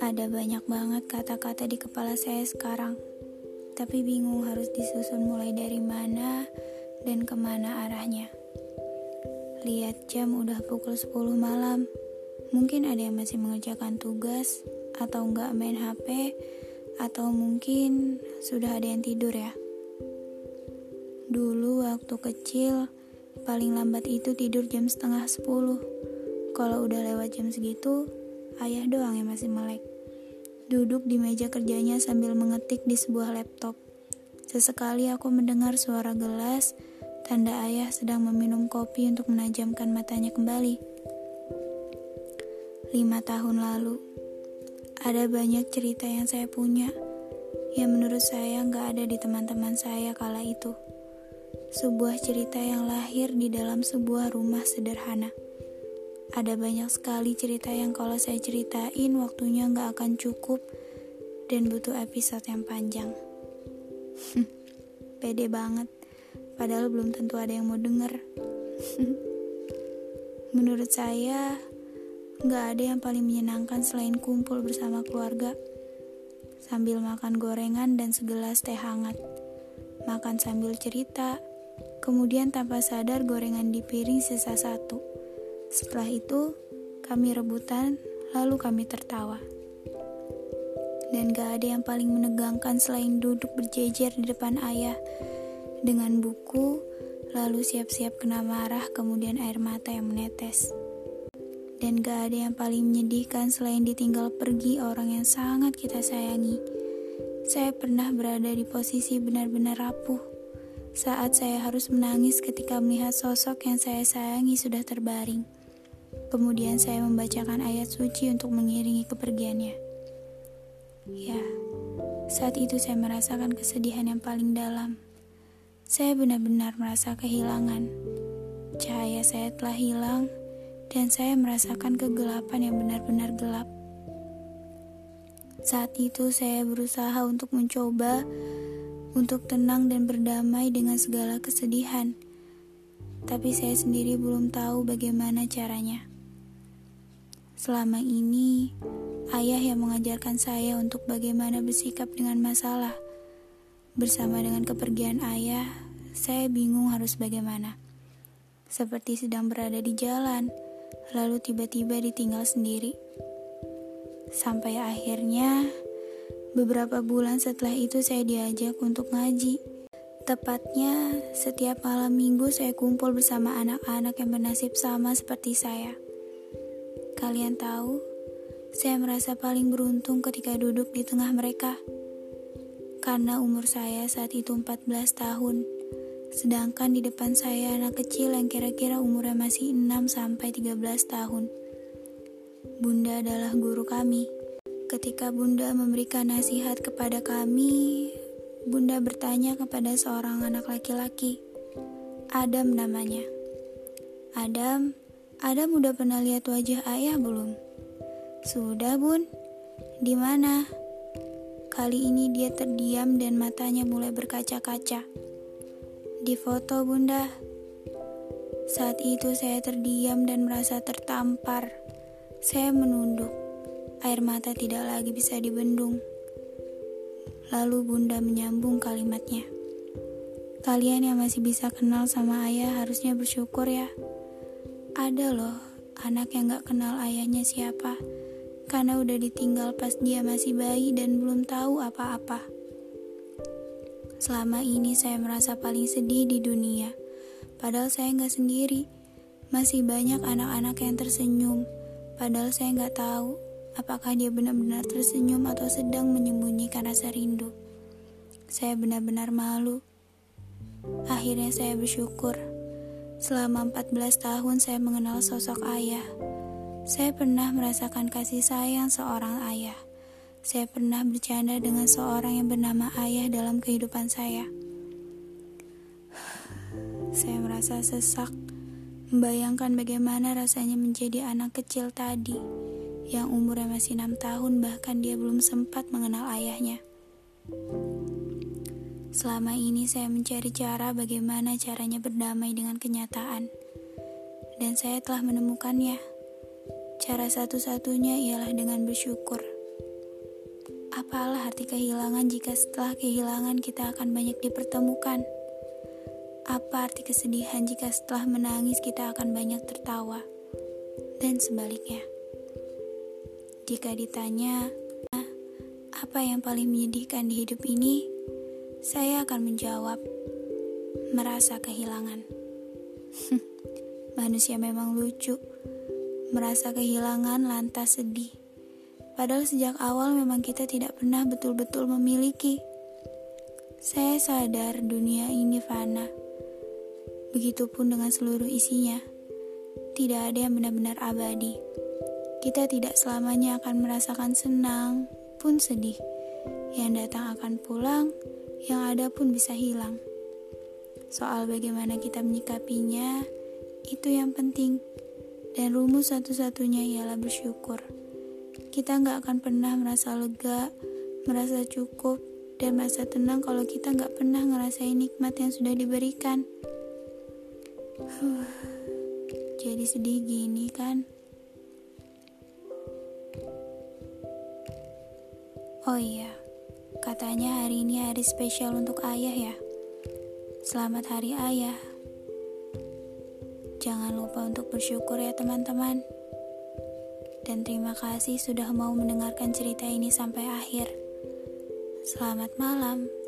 Ada banyak banget kata-kata di kepala saya sekarang, tapi bingung harus disusun mulai dari mana dan ke mana arahnya. Lihat jam udah pukul 10 malam, mungkin ada yang masih mengerjakan tugas, atau enggak main HP, atau mungkin sudah ada yang tidur ya. Dulu waktu kecil, paling lambat itu tidur jam setengah 10. Kalau udah lewat jam segitu, ayah doang yang masih melek. Duduk di meja kerjanya sambil mengetik di sebuah laptop. Sesekali aku mendengar suara gelas, tanda ayah sedang meminum kopi untuk menajamkan matanya kembali. Lima tahun lalu, ada banyak cerita yang saya punya yang menurut saya nggak ada di teman-teman saya kala itu. Sebuah cerita yang lahir di dalam sebuah rumah sederhana. Ada banyak sekali cerita yang kalau saya ceritain waktunya nggak akan cukup dan butuh episode yang panjang. Pede banget, padahal belum tentu ada yang mau denger. Menurut saya, nggak ada yang paling menyenangkan selain kumpul bersama keluarga. Sambil makan gorengan dan segelas teh hangat. Makan sambil cerita, kemudian tanpa sadar gorengan di piring sisa satu setelah itu, kami rebutan, lalu kami tertawa. Dan gak ada yang paling menegangkan selain duduk berjejer di depan ayah dengan buku, lalu siap-siap kena marah, kemudian air mata yang menetes. Dan gak ada yang paling menyedihkan selain ditinggal pergi orang yang sangat kita sayangi. Saya pernah berada di posisi benar-benar rapuh saat saya harus menangis ketika melihat sosok yang saya sayangi sudah terbaring. Kemudian saya membacakan ayat suci untuk mengiringi kepergiannya. Ya, saat itu saya merasakan kesedihan yang paling dalam. Saya benar-benar merasa kehilangan. Cahaya saya telah hilang dan saya merasakan kegelapan yang benar-benar gelap. Saat itu saya berusaha untuk mencoba untuk tenang dan berdamai dengan segala kesedihan. Tapi saya sendiri belum tahu bagaimana caranya. Selama ini, ayah yang mengajarkan saya untuk bagaimana bersikap dengan masalah. Bersama dengan kepergian ayah, saya bingung harus bagaimana. Seperti sedang berada di jalan, lalu tiba-tiba ditinggal sendiri. Sampai akhirnya, beberapa bulan setelah itu saya diajak untuk ngaji. Tepatnya, setiap malam minggu saya kumpul bersama anak-anak yang bernasib sama seperti saya. Kalian tahu, saya merasa paling beruntung ketika duduk di tengah mereka. Karena umur saya saat itu 14 tahun, sedangkan di depan saya anak kecil yang kira-kira umurnya masih 6 sampai 13 tahun. Bunda adalah guru kami. Ketika Bunda memberikan nasihat kepada kami, Bunda bertanya kepada seorang anak laki-laki. Adam namanya. Adam, Adam udah pernah lihat wajah ayah belum? Sudah, Bun. Di mana? Kali ini dia terdiam dan matanya mulai berkaca-kaca. Di foto, Bunda. Saat itu saya terdiam dan merasa tertampar. Saya menunduk. Air mata tidak lagi bisa dibendung. Lalu Bunda menyambung kalimatnya. Kalian yang masih bisa kenal sama ayah harusnya bersyukur ya. Ada loh anak yang gak kenal ayahnya siapa karena udah ditinggal pas dia masih bayi dan belum tahu apa-apa. Selama ini saya merasa paling sedih di dunia, padahal saya nggak sendiri. Masih banyak anak-anak yang tersenyum, padahal saya nggak tahu apakah dia benar-benar tersenyum atau sedang menyembunyikan rasa rindu. Saya benar-benar malu. Akhirnya saya bersyukur Selama 14 tahun saya mengenal sosok ayah. Saya pernah merasakan kasih sayang seorang ayah. Saya pernah bercanda dengan seorang yang bernama ayah dalam kehidupan saya. Saya merasa sesak, membayangkan bagaimana rasanya menjadi anak kecil tadi, yang umurnya masih enam tahun bahkan dia belum sempat mengenal ayahnya. Selama ini saya mencari cara bagaimana caranya berdamai dengan kenyataan. Dan saya telah menemukannya. Cara satu-satunya ialah dengan bersyukur. apalah arti kehilangan jika setelah kehilangan kita akan banyak dipertemukan? Apa arti kesedihan jika setelah menangis kita akan banyak tertawa? Dan sebaliknya. Jika ditanya, apa yang paling menyedihkan di hidup ini? Saya akan menjawab, merasa kehilangan. Manusia memang lucu, merasa kehilangan lantas sedih. Padahal sejak awal memang kita tidak pernah betul-betul memiliki. Saya sadar dunia ini fana. Begitupun dengan seluruh isinya. Tidak ada yang benar-benar abadi. Kita tidak selamanya akan merasakan senang pun sedih. Yang datang akan pulang, yang ada pun bisa hilang. Soal bagaimana kita menyikapinya, itu yang penting. Dan rumus satu-satunya ialah bersyukur kita nggak akan pernah merasa lega, merasa cukup, dan merasa tenang kalau kita nggak pernah ngerasain nikmat yang sudah diberikan. Huh, jadi sedih gini kan? Oh iya, katanya hari ini hari spesial untuk ayah ya. Selamat hari ayah. Jangan lupa untuk bersyukur ya teman-teman dan terima kasih sudah mau mendengarkan cerita ini sampai akhir. Selamat malam.